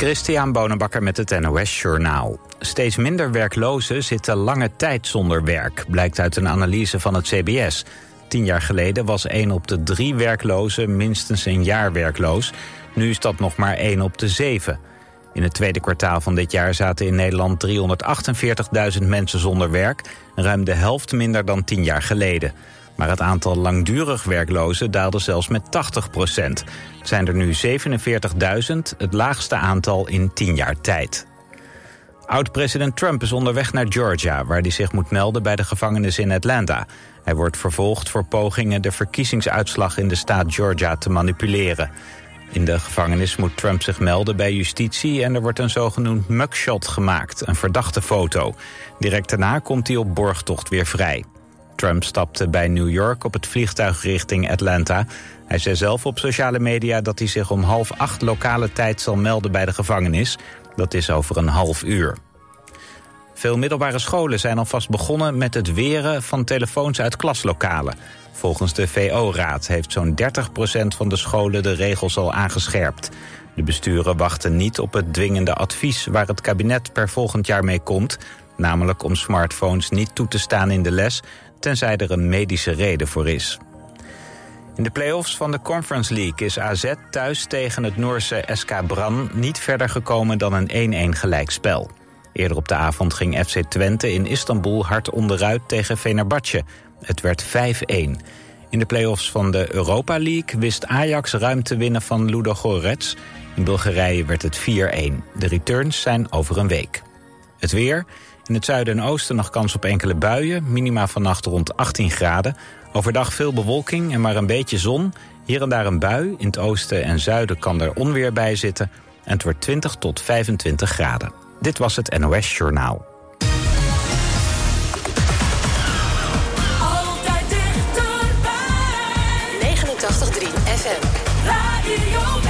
Christian Bonenbakker met het NOS Journaal. Steeds minder werklozen zitten lange tijd zonder werk, blijkt uit een analyse van het CBS. Tien jaar geleden was 1 op de drie werklozen minstens een jaar werkloos. Nu is dat nog maar 1 op de 7. In het tweede kwartaal van dit jaar zaten in Nederland 348.000 mensen zonder werk. Ruim de helft minder dan tien jaar geleden. Maar het aantal langdurig werklozen daalde zelfs met 80 procent. Het zijn er nu 47.000, het laagste aantal in 10 jaar tijd. Oud-president Trump is onderweg naar Georgia... waar hij zich moet melden bij de gevangenis in Atlanta. Hij wordt vervolgd voor pogingen de verkiezingsuitslag in de staat Georgia te manipuleren. In de gevangenis moet Trump zich melden bij justitie... en er wordt een zogenoemd mugshot gemaakt, een verdachte foto. Direct daarna komt hij op borgtocht weer vrij. Trump stapte bij New York op het vliegtuig richting Atlanta. Hij zei zelf op sociale media dat hij zich om half acht lokale tijd zal melden bij de gevangenis. Dat is over een half uur. Veel middelbare scholen zijn alvast begonnen met het weren van telefoons uit klaslokalen. Volgens de VO-raad heeft zo'n 30% van de scholen de regels al aangescherpt. De besturen wachten niet op het dwingende advies waar het kabinet per volgend jaar mee komt... namelijk om smartphones niet toe te staan in de les tenzij er een medische reden voor is. In de play-offs van de Conference League is AZ thuis tegen het Noorse SK Bran niet verder gekomen dan een 1-1 gelijkspel. Eerder op de avond ging FC Twente in Istanbul hard onderuit tegen Fenerbahce. Het werd 5-1. In de play-offs van de Europa League wist Ajax ruim te winnen van Ludo Gorets. In Bulgarije werd het 4-1. De returns zijn over een week. Het weer. In het zuiden en oosten nog kans op enkele buien. Minima vannacht rond 18 graden. Overdag veel bewolking en maar een beetje zon. Hier en daar een bui. In het oosten en zuiden kan er onweer bij zitten. En het wordt 20 tot 25 graden. Dit was het NOS Journaal. Altijd dichterbij. 89.3 FM. Radio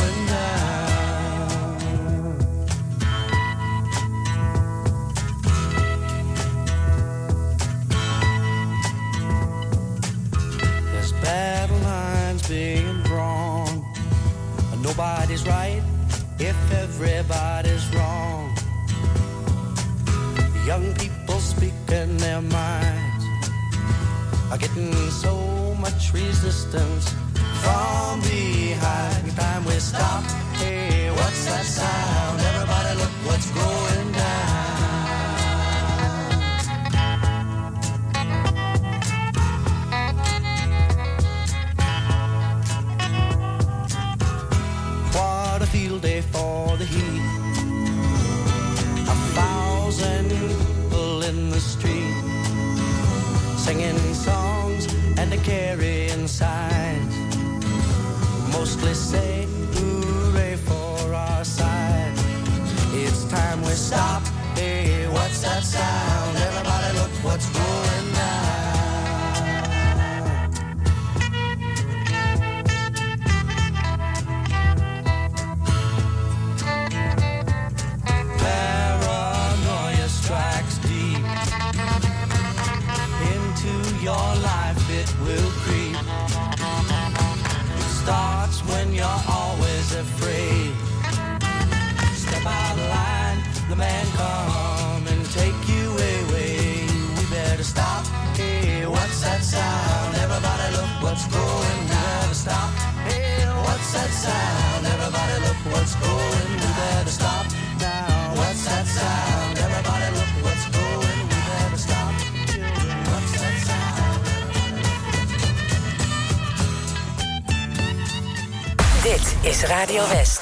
Nobody's right if everybody's wrong. Young people speaking their minds are getting so much resistance from behind. Time we stop. Hey, what's that sound? Everybody, look what's going down. For the heat. A thousand people in the street singing songs and carrying signs. Mostly say hooray for our side. It's time we stop. Hey, what's that sound? Everybody, look what's is Radio West.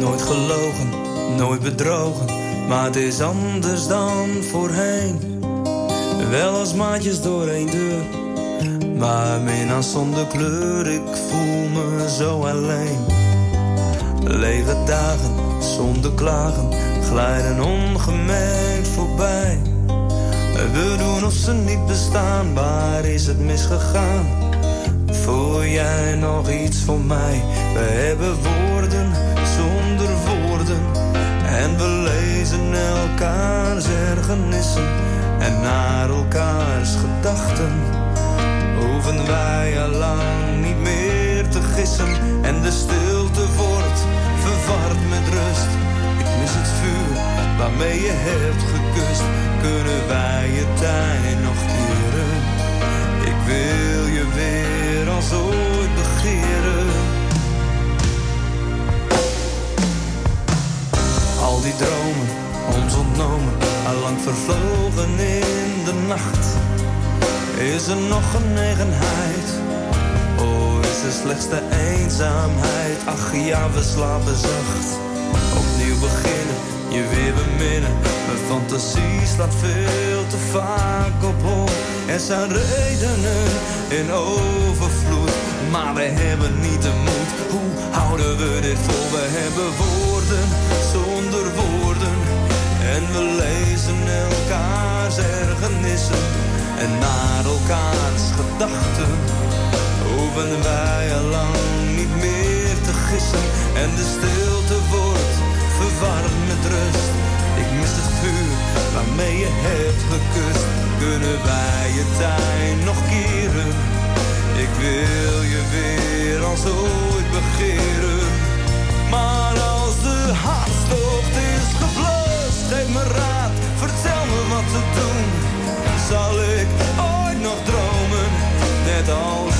Nooit gelogen, nooit bedrogen, maar het is anders dan voorheen. Wel als maatjes door één deur, maar minnaar zonder kleur. Ik voel me zo alleen. Lege dagen zonder klagen glijden ongemerkt voorbij. We doen of ze niet bestaan, waar is het misgegaan? Voel jij nog iets voor mij? We hebben woorden zonder woorden. En we lezen elkaars ergernissen en naar elkaars gedachten. Hoeven wij al lang niet meer te gissen. En de stilte wordt verward met rust. Ik mis het vuur waarmee je hebt gekust. Kunnen wij je tijd nog keren? Ik wil je weer als ooit begeren. Al die dromen, ons ontnomen, allang vervlogen in de nacht. Is er nog genegenheid? Oh, is er slechts de eenzaamheid? Ach ja, we slapen zacht. Opnieuw beginnen, je weer beminnen. Mijn fantasie slaat veel te vaak op hol. Er zijn redenen in overvloed, maar we hebben niet de moed. Hoe houden we dit vol? We hebben woorden zonder woorden. En we lezen elkaars ergernissen en naar elkaars gedachten. Hoeven wij al lang niet meer te gissen en de stilte wordt verwarmd waarmee je hebt gekust. Kunnen wij je tijd nog keren? Ik wil je weer als ooit begeren. Maar als de hartstocht is geblust, geef me raad, vertel me wat te doen. Zal ik ooit nog dromen, net als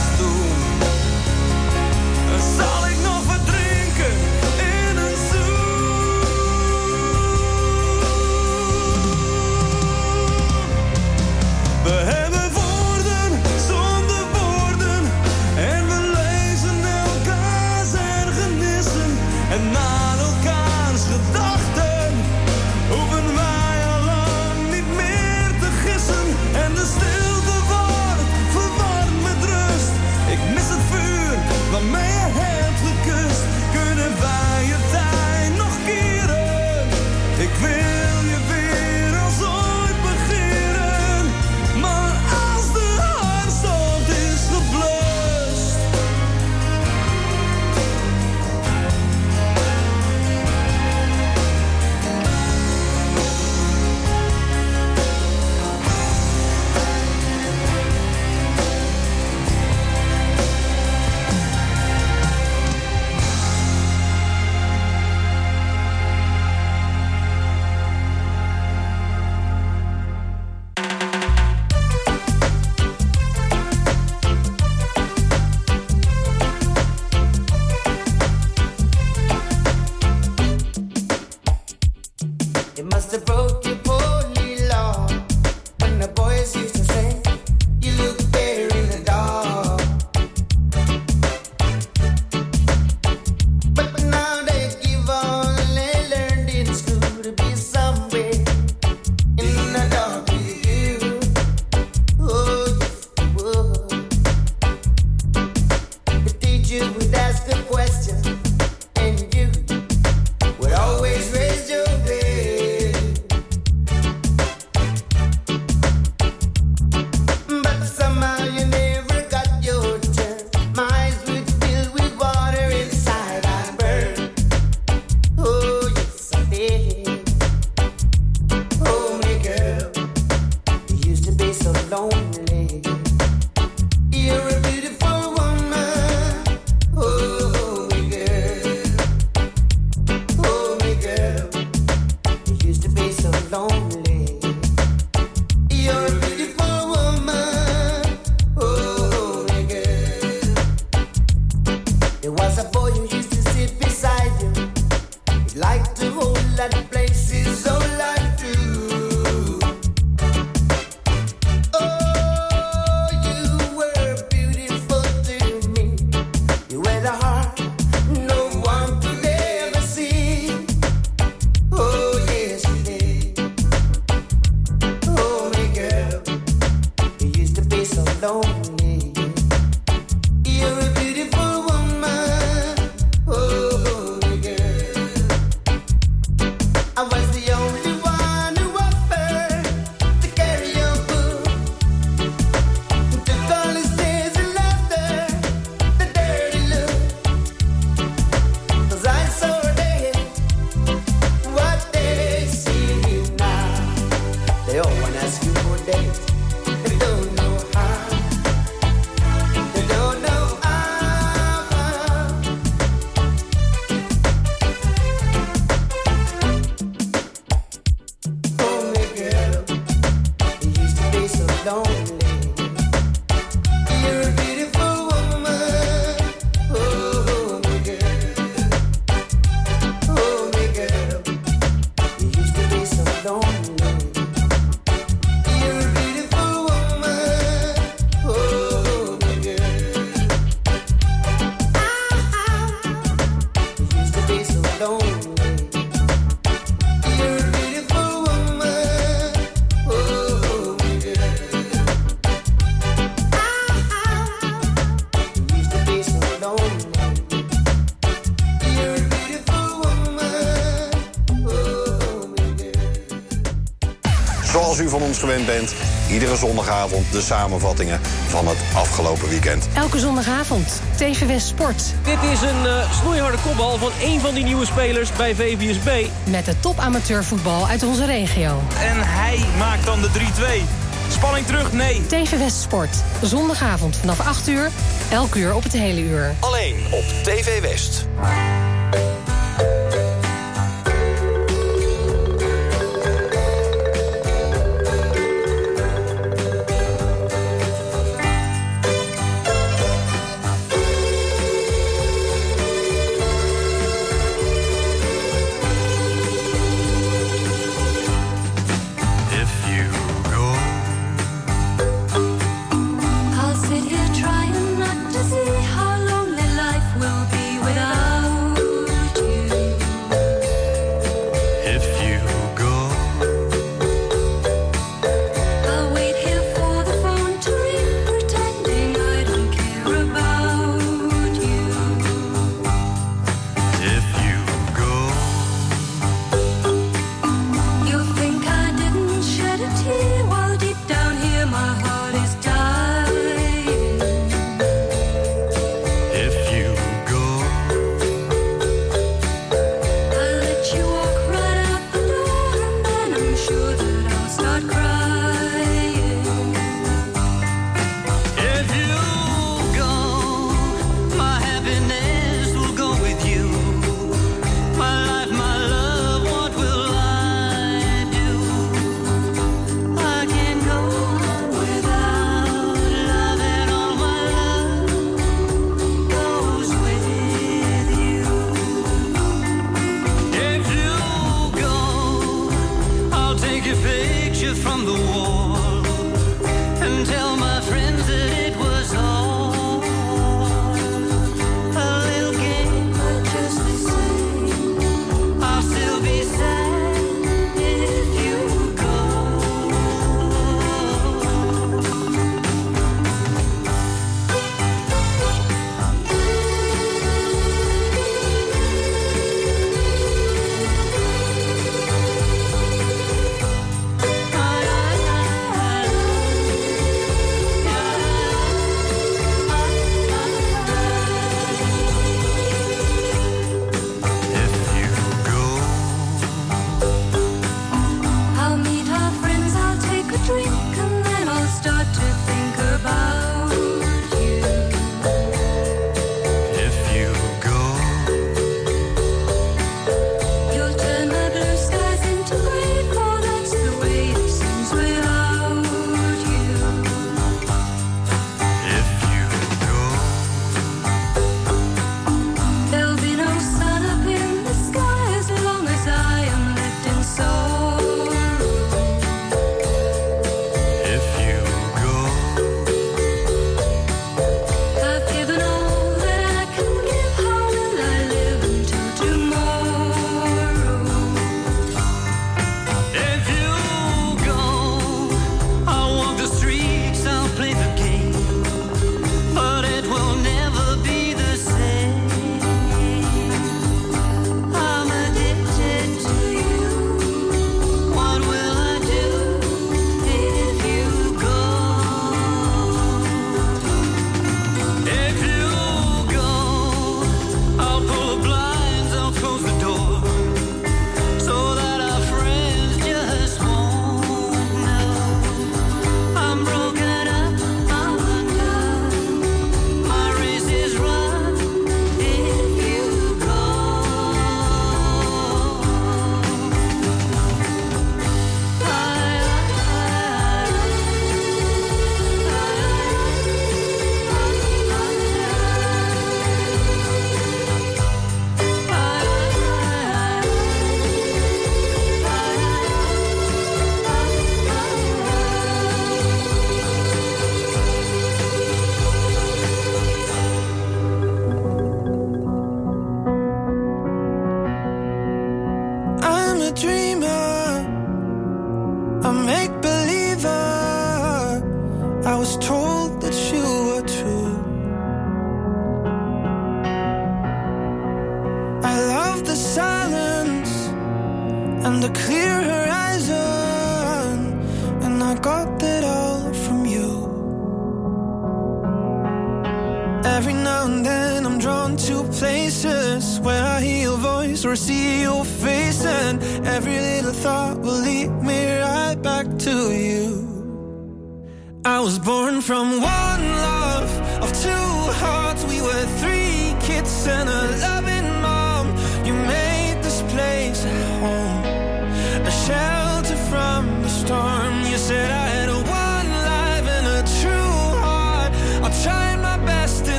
gewend bent. Iedere zondagavond de samenvattingen van het afgelopen weekend. Elke zondagavond TV West Sport. Dit is een eh, snoeiharde kopbal van een van die nieuwe spelers bij VBSB. Met de top amateurvoetbal uit onze regio. En hij maakt dan de 3-2. Spanning terug? Nee. TV West Sport. Zondagavond vanaf 8 uur. Elk uur op het hele uur. Alleen op TV West.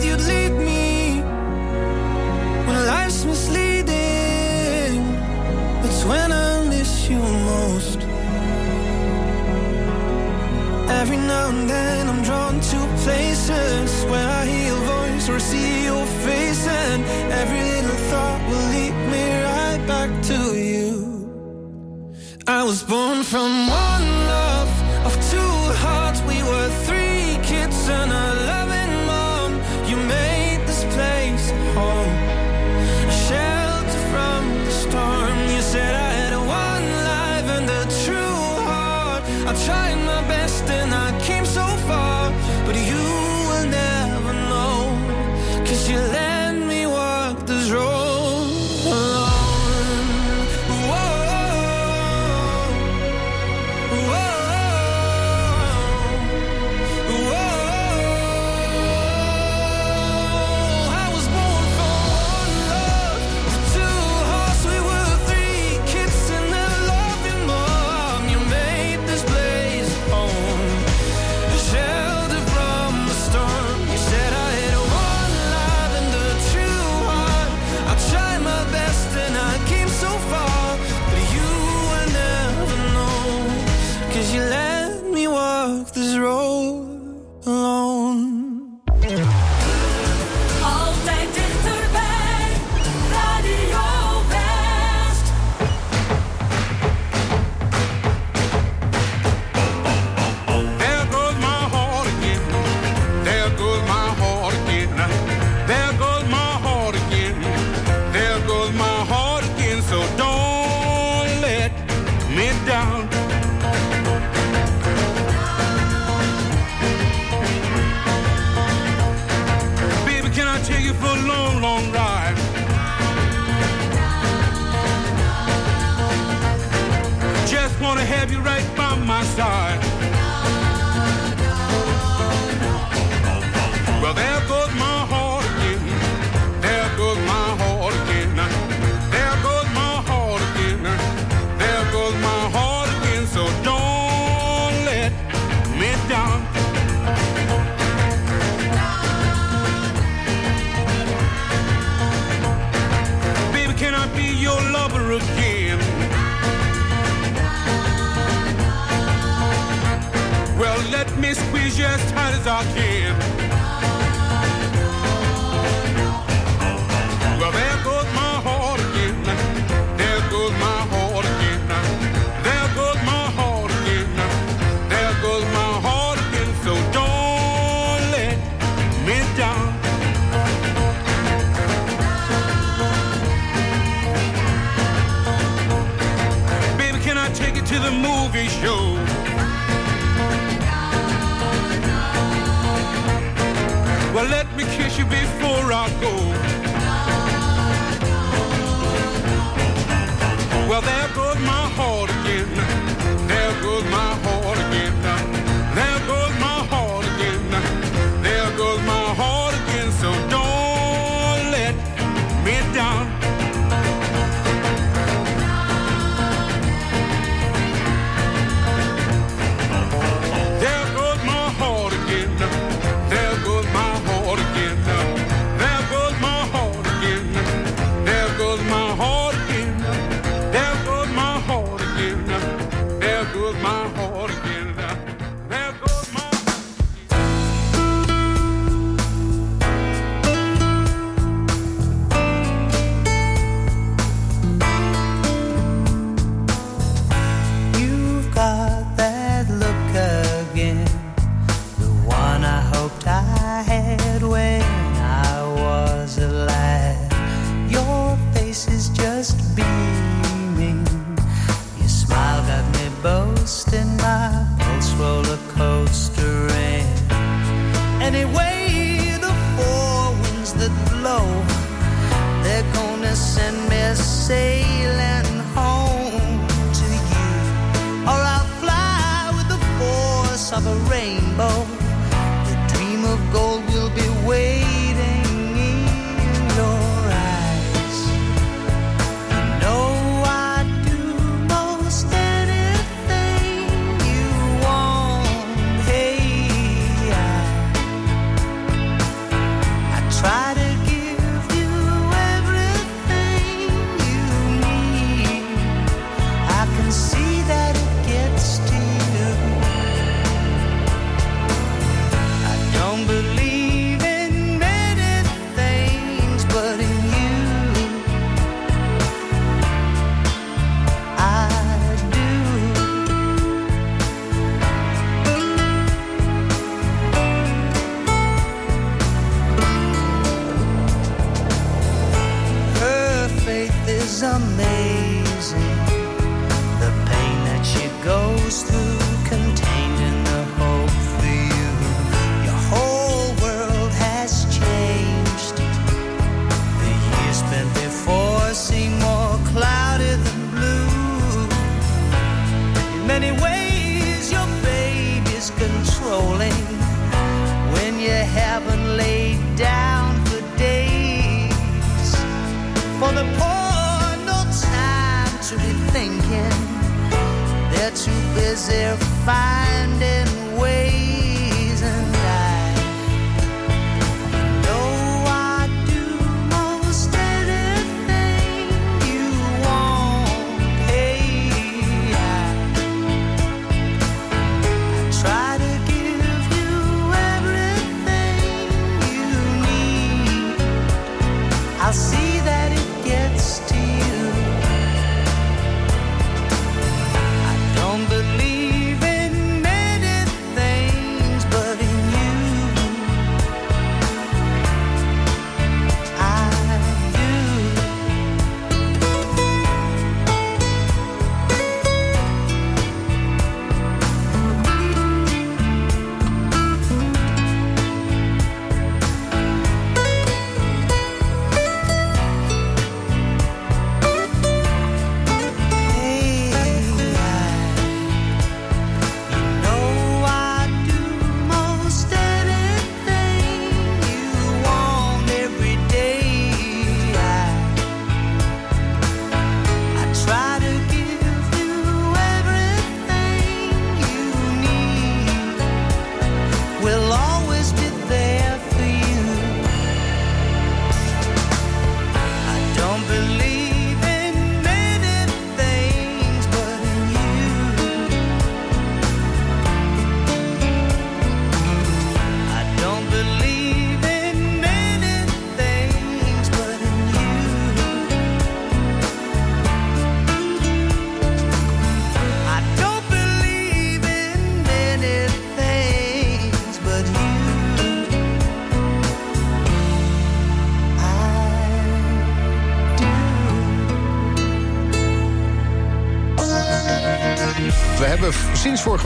said you'd lead me when life's misleading. That's when I miss you most. Every now and then I'm drawn to places where I hear your voice or see your face, and every little thought will lead me right back to you. I was born from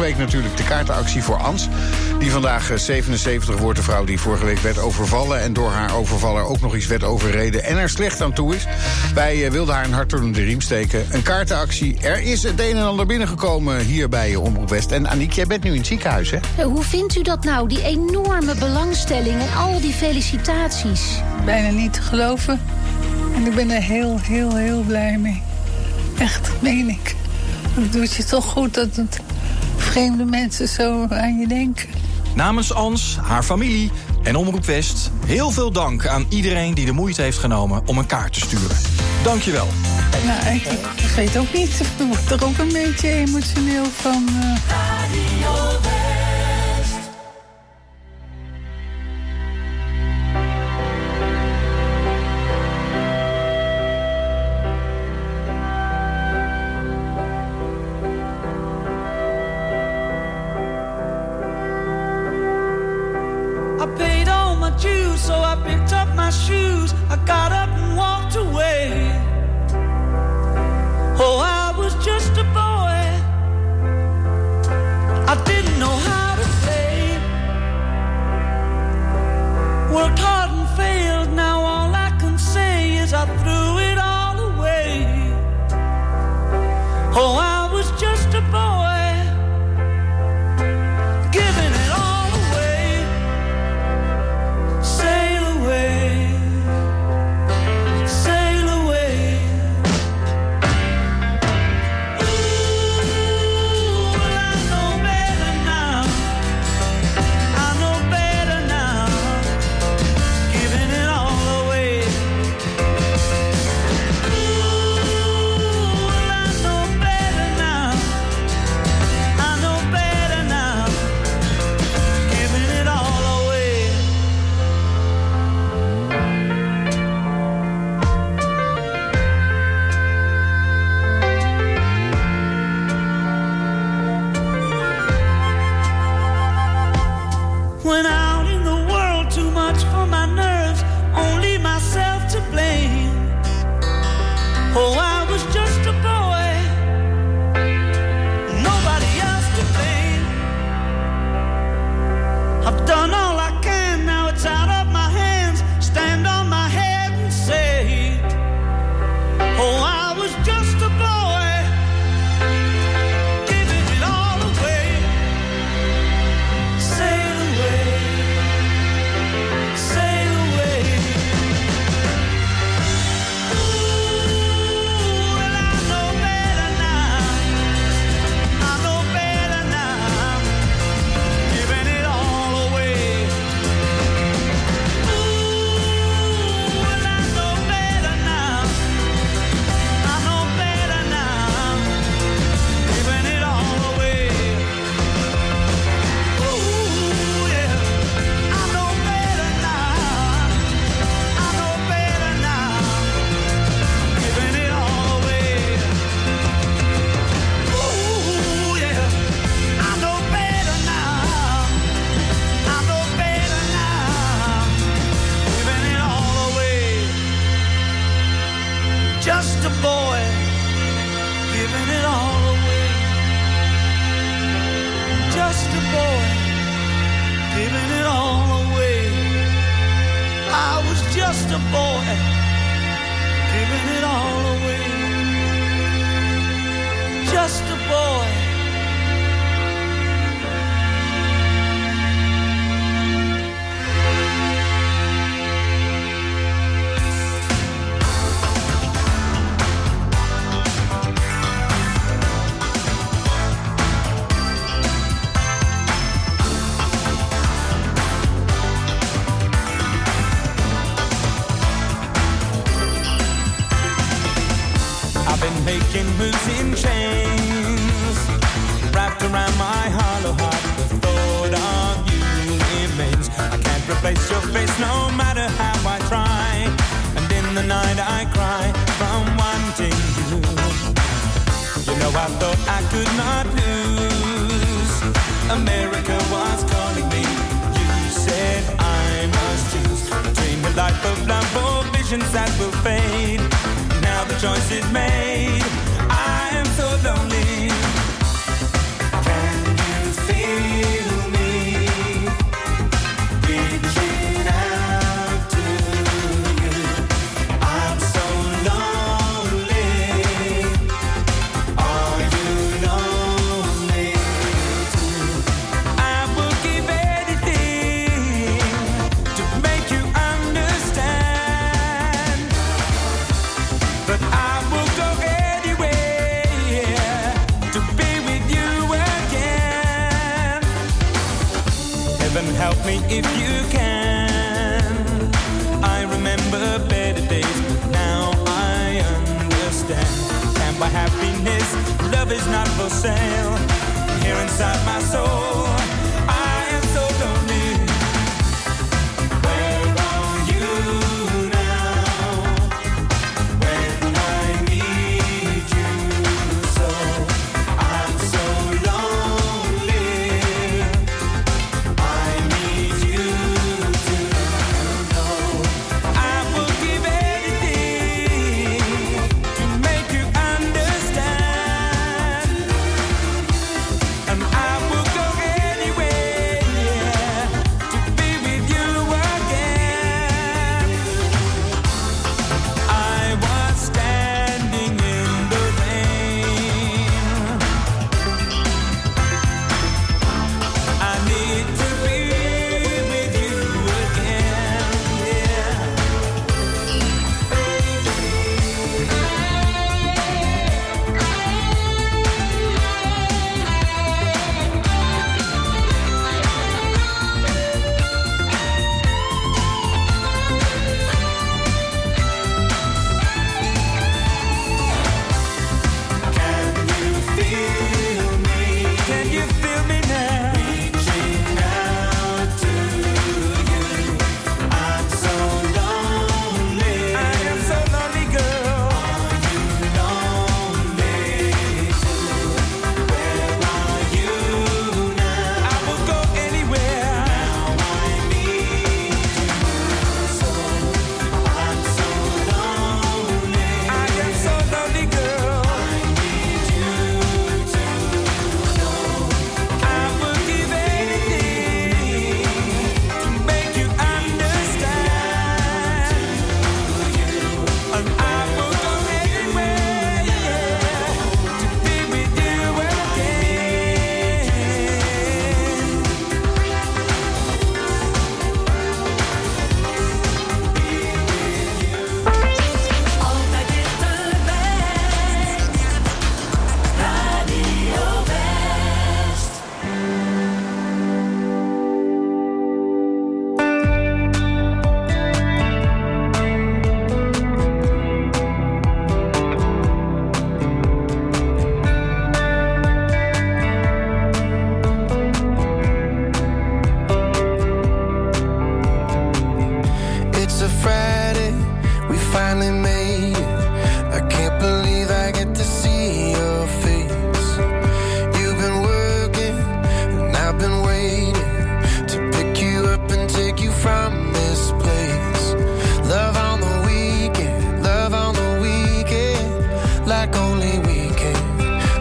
week natuurlijk de kaartenactie voor Ans. Die vandaag eh, 77 wordt. De vrouw die vorige week werd overvallen. En door haar overvaller ook nog iets werd overreden. En er slecht aan toe is. Wij eh, wilden haar een hart onder de riem steken. Een kaartenactie. Er is het een en ander binnengekomen hier bij eh, Omroep West. En Aniek, jij bent nu in het ziekenhuis, hè? Ja, Hoe vindt u dat nou, die enorme belangstelling en al die felicitaties? bijna niet te geloven. En ik ben er heel, heel, heel blij mee. Echt, meen ik. Het doet je toch goed dat het vreemde mensen zo aan je denken. Namens Ans, haar familie en Omroep West... heel veel dank aan iedereen die de moeite heeft genomen om een kaart te sturen. Dankjewel. Nou, ik, ik weet ook niet. Ik word er ook een beetje emotioneel van. eh.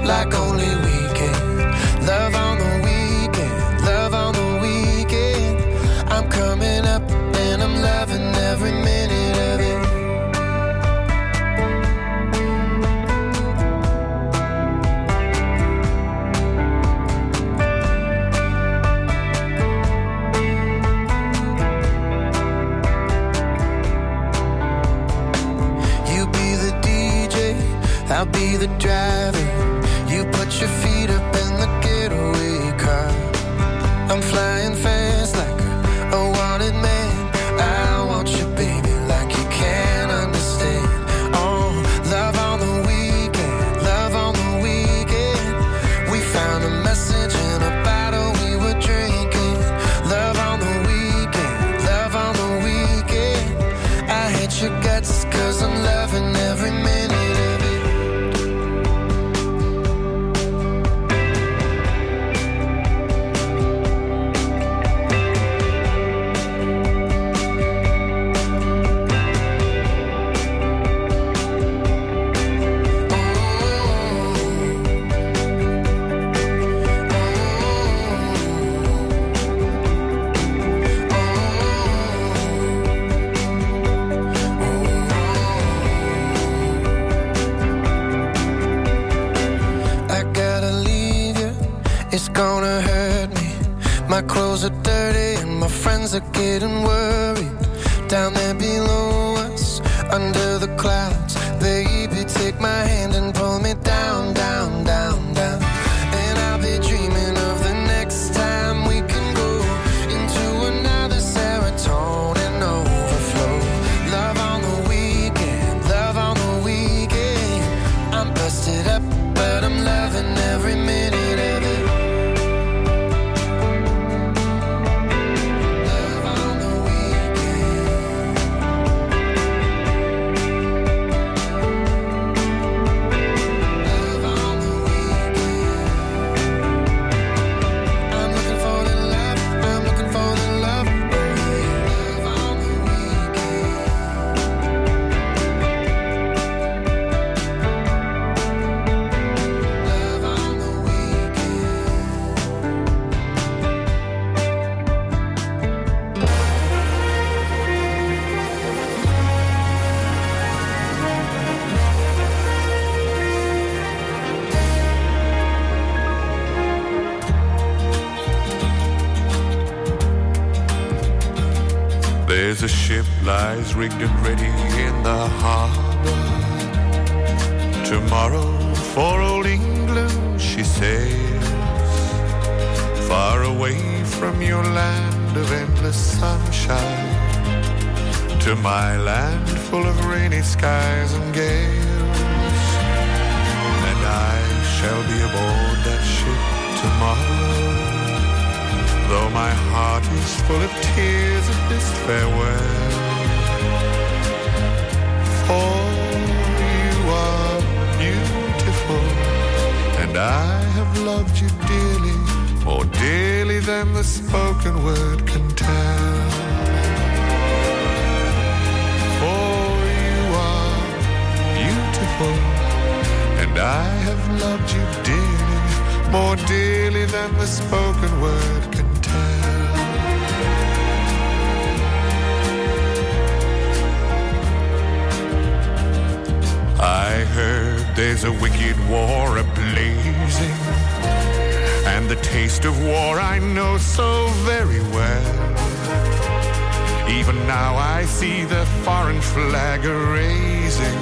like only are getting worried. Rigged and I have loved you dearly, more dearly than the spoken word can tell. I heard there's a wicked war ablazing, and the taste of war I know so very well. Even now I see the foreign flag raising,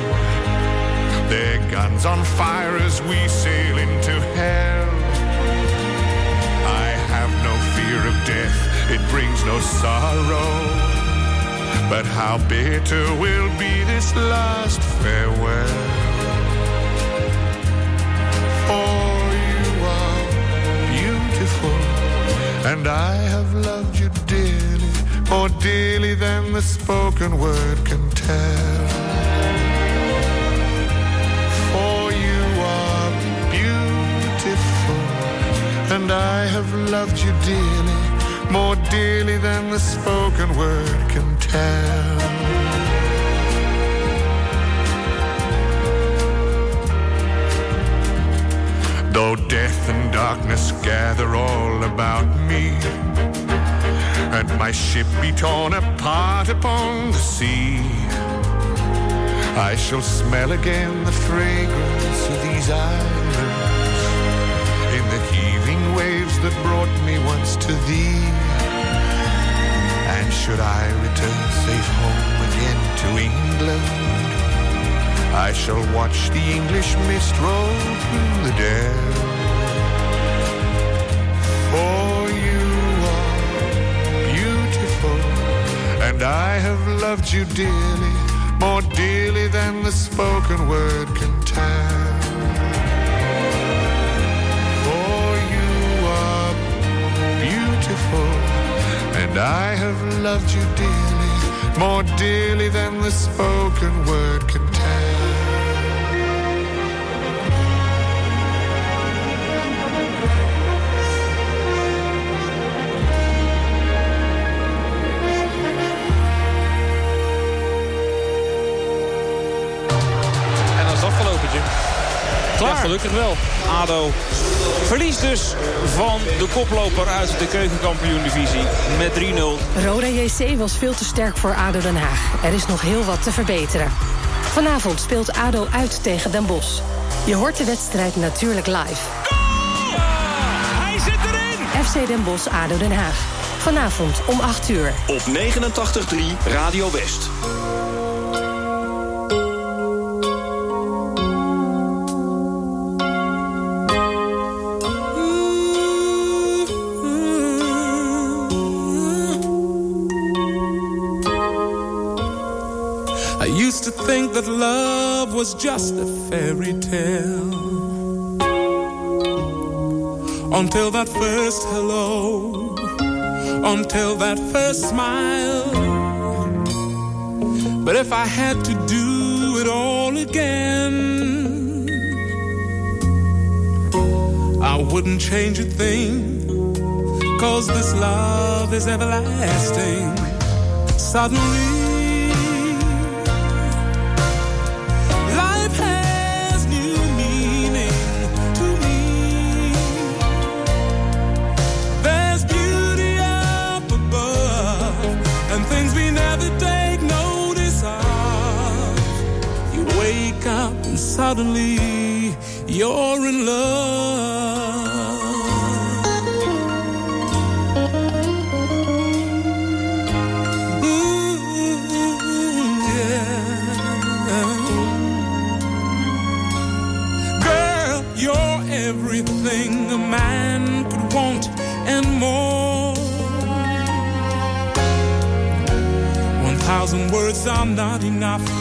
their guns on fire as we sail into hell. I have no fear of death, it brings no sorrow. But how bitter will be this last farewell. For you are beautiful, and I have loved you dearly, more dearly than the spoken word can tell. And I have loved you dearly, more dearly than the spoken word can tell. Though death and darkness gather all about me, and my ship be torn apart upon the sea, I shall smell again the fragrance of these islands that brought me once to thee. And should I return safe home again to England, I shall watch the English mist roll through the dale. For you are beautiful, and I have loved you dearly, more dearly than the spoken word can tell. Beautiful, and I have loved you dearly, more dearly than the spoken word can Klaar. Ja, gelukkig wel. ADO verliest dus van de koploper uit de keukenkampioen-divisie met 3-0. Roda JC was veel te sterk voor ADO Den Haag. Er is nog heel wat te verbeteren. Vanavond speelt ADO uit tegen Den Bosch. Je hoort de wedstrijd natuurlijk live. Hij zit erin! FC Den Bosch ADO Den Haag. Vanavond om 8 uur. Op 89.3 Radio West. Was just a fairy tale. Until that first hello, until that first smile. But if I had to do it all again, I wouldn't change a thing. Cause this love is everlasting. Suddenly, suddenly you're in love. Ooh, yeah. Girl, you're everything a man could want and more. One thousand words are not enough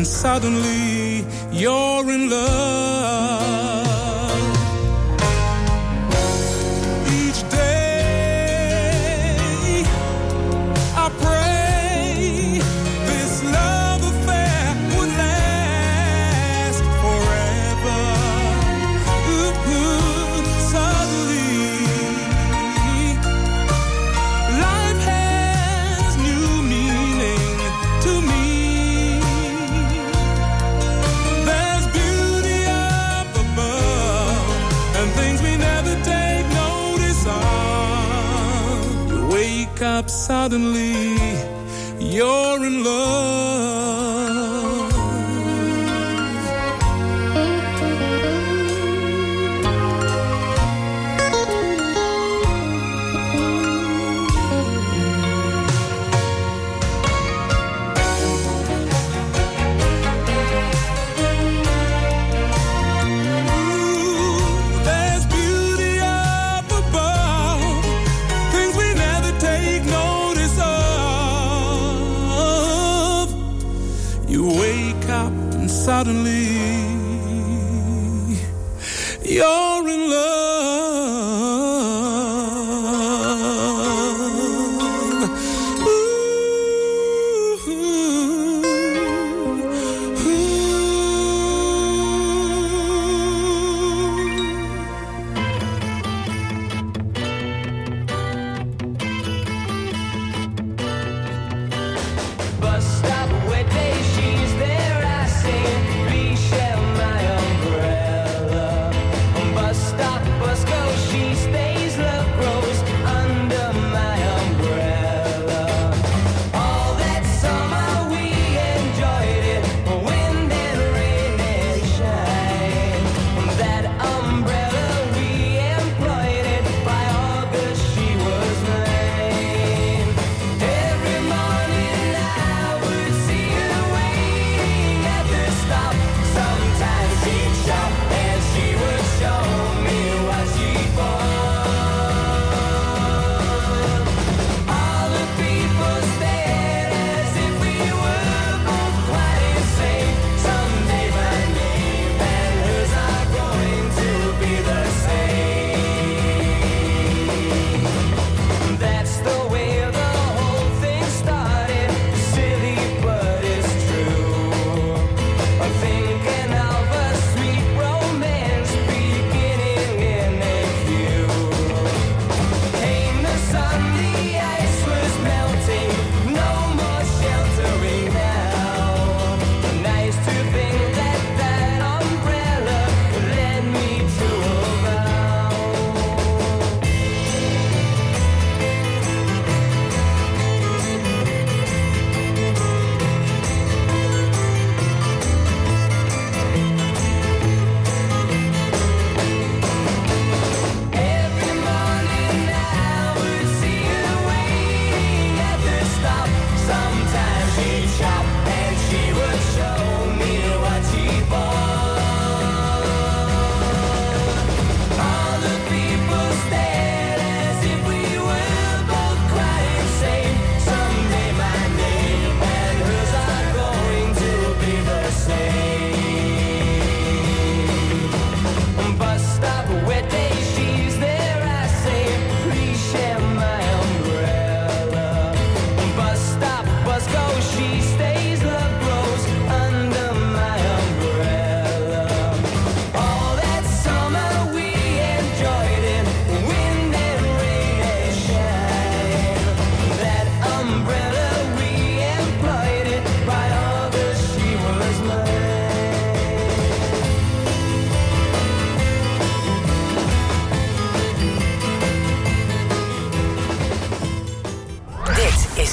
and suddenly you're in love. Up suddenly, you're in love.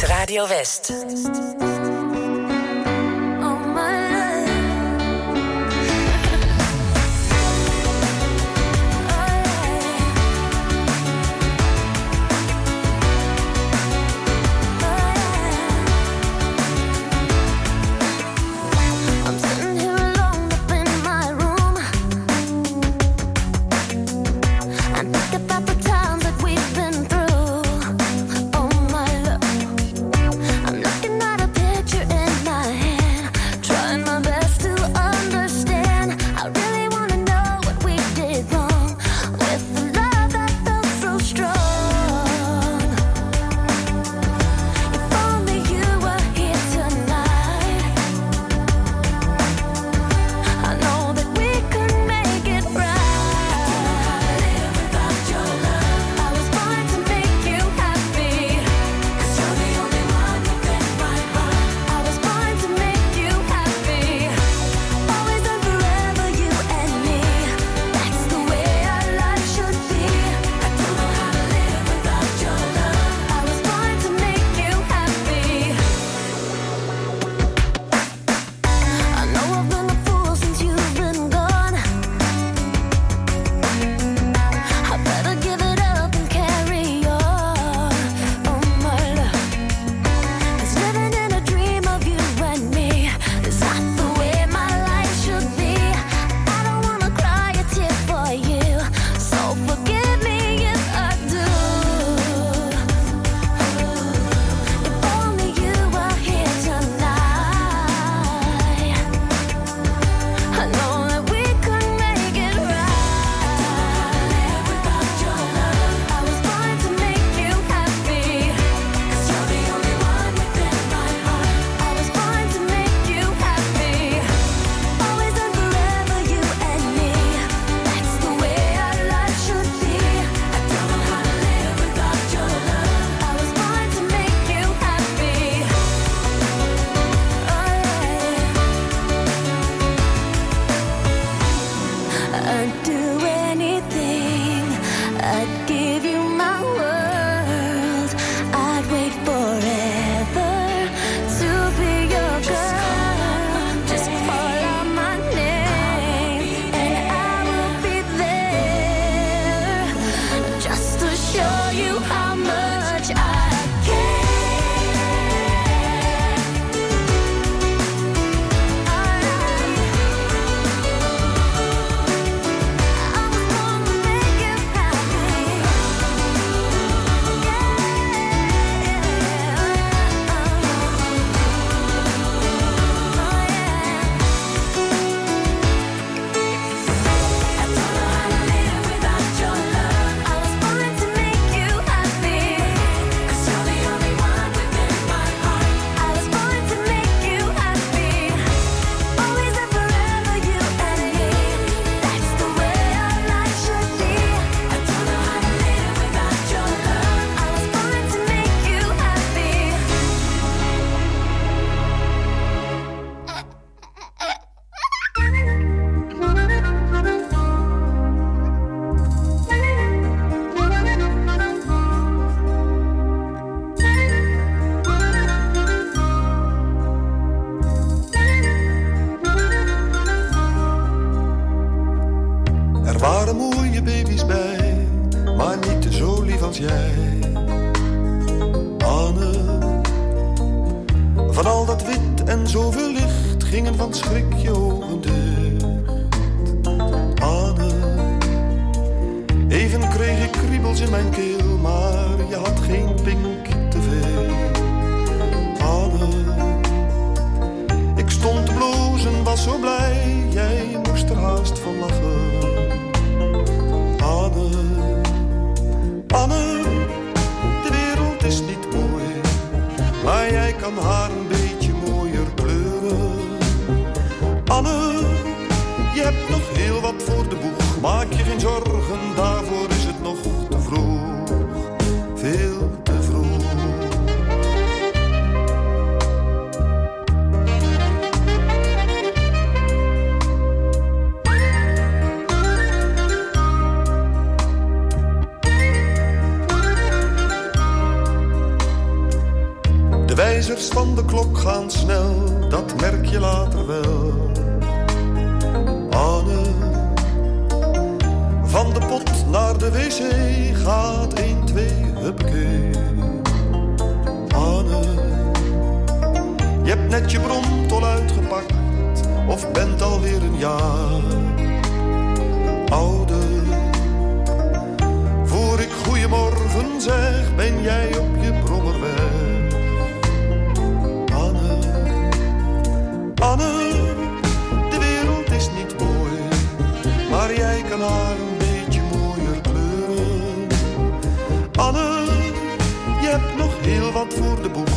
Radio West.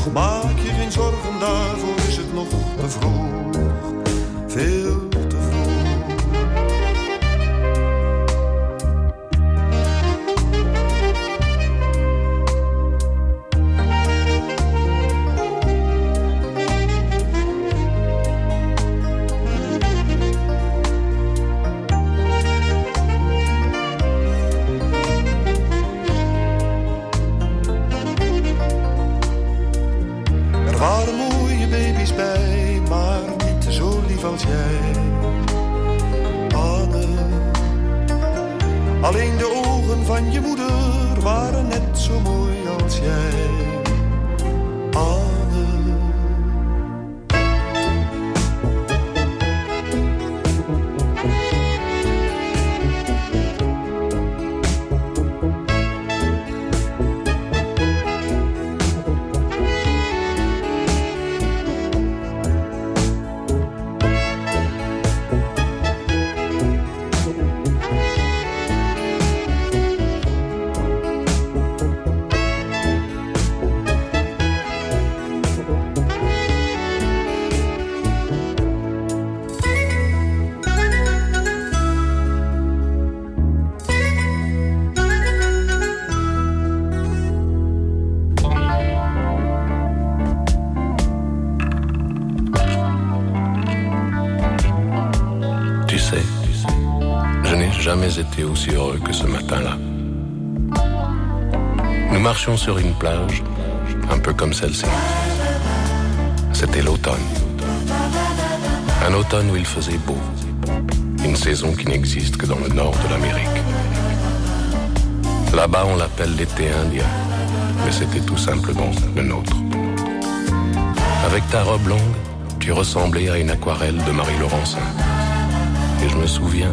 Bah jamais été aussi heureux que ce matin-là. Nous marchions sur une plage, un peu comme celle-ci. C'était l'automne. Un automne où il faisait beau. Une saison qui n'existe que dans le nord de l'Amérique. Là-bas, on l'appelle l'été indien, mais c'était tout simplement le nôtre. Avec ta robe longue, tu ressemblais à une aquarelle de Marie Laurencin. Et je me souviens,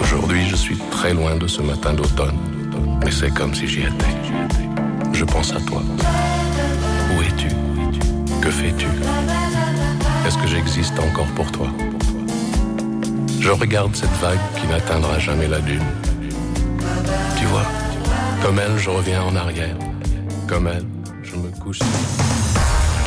Aujourd'hui, je suis très loin de ce matin d'automne, mais c'est comme si j'y étais. Je pense à toi. Où es-tu? Que fais-tu? Est-ce que j'existe encore pour toi? Je regarde cette vague qui n'atteindra jamais la dune. Tu vois, comme elle, je reviens en arrière. Comme elle, je me couche.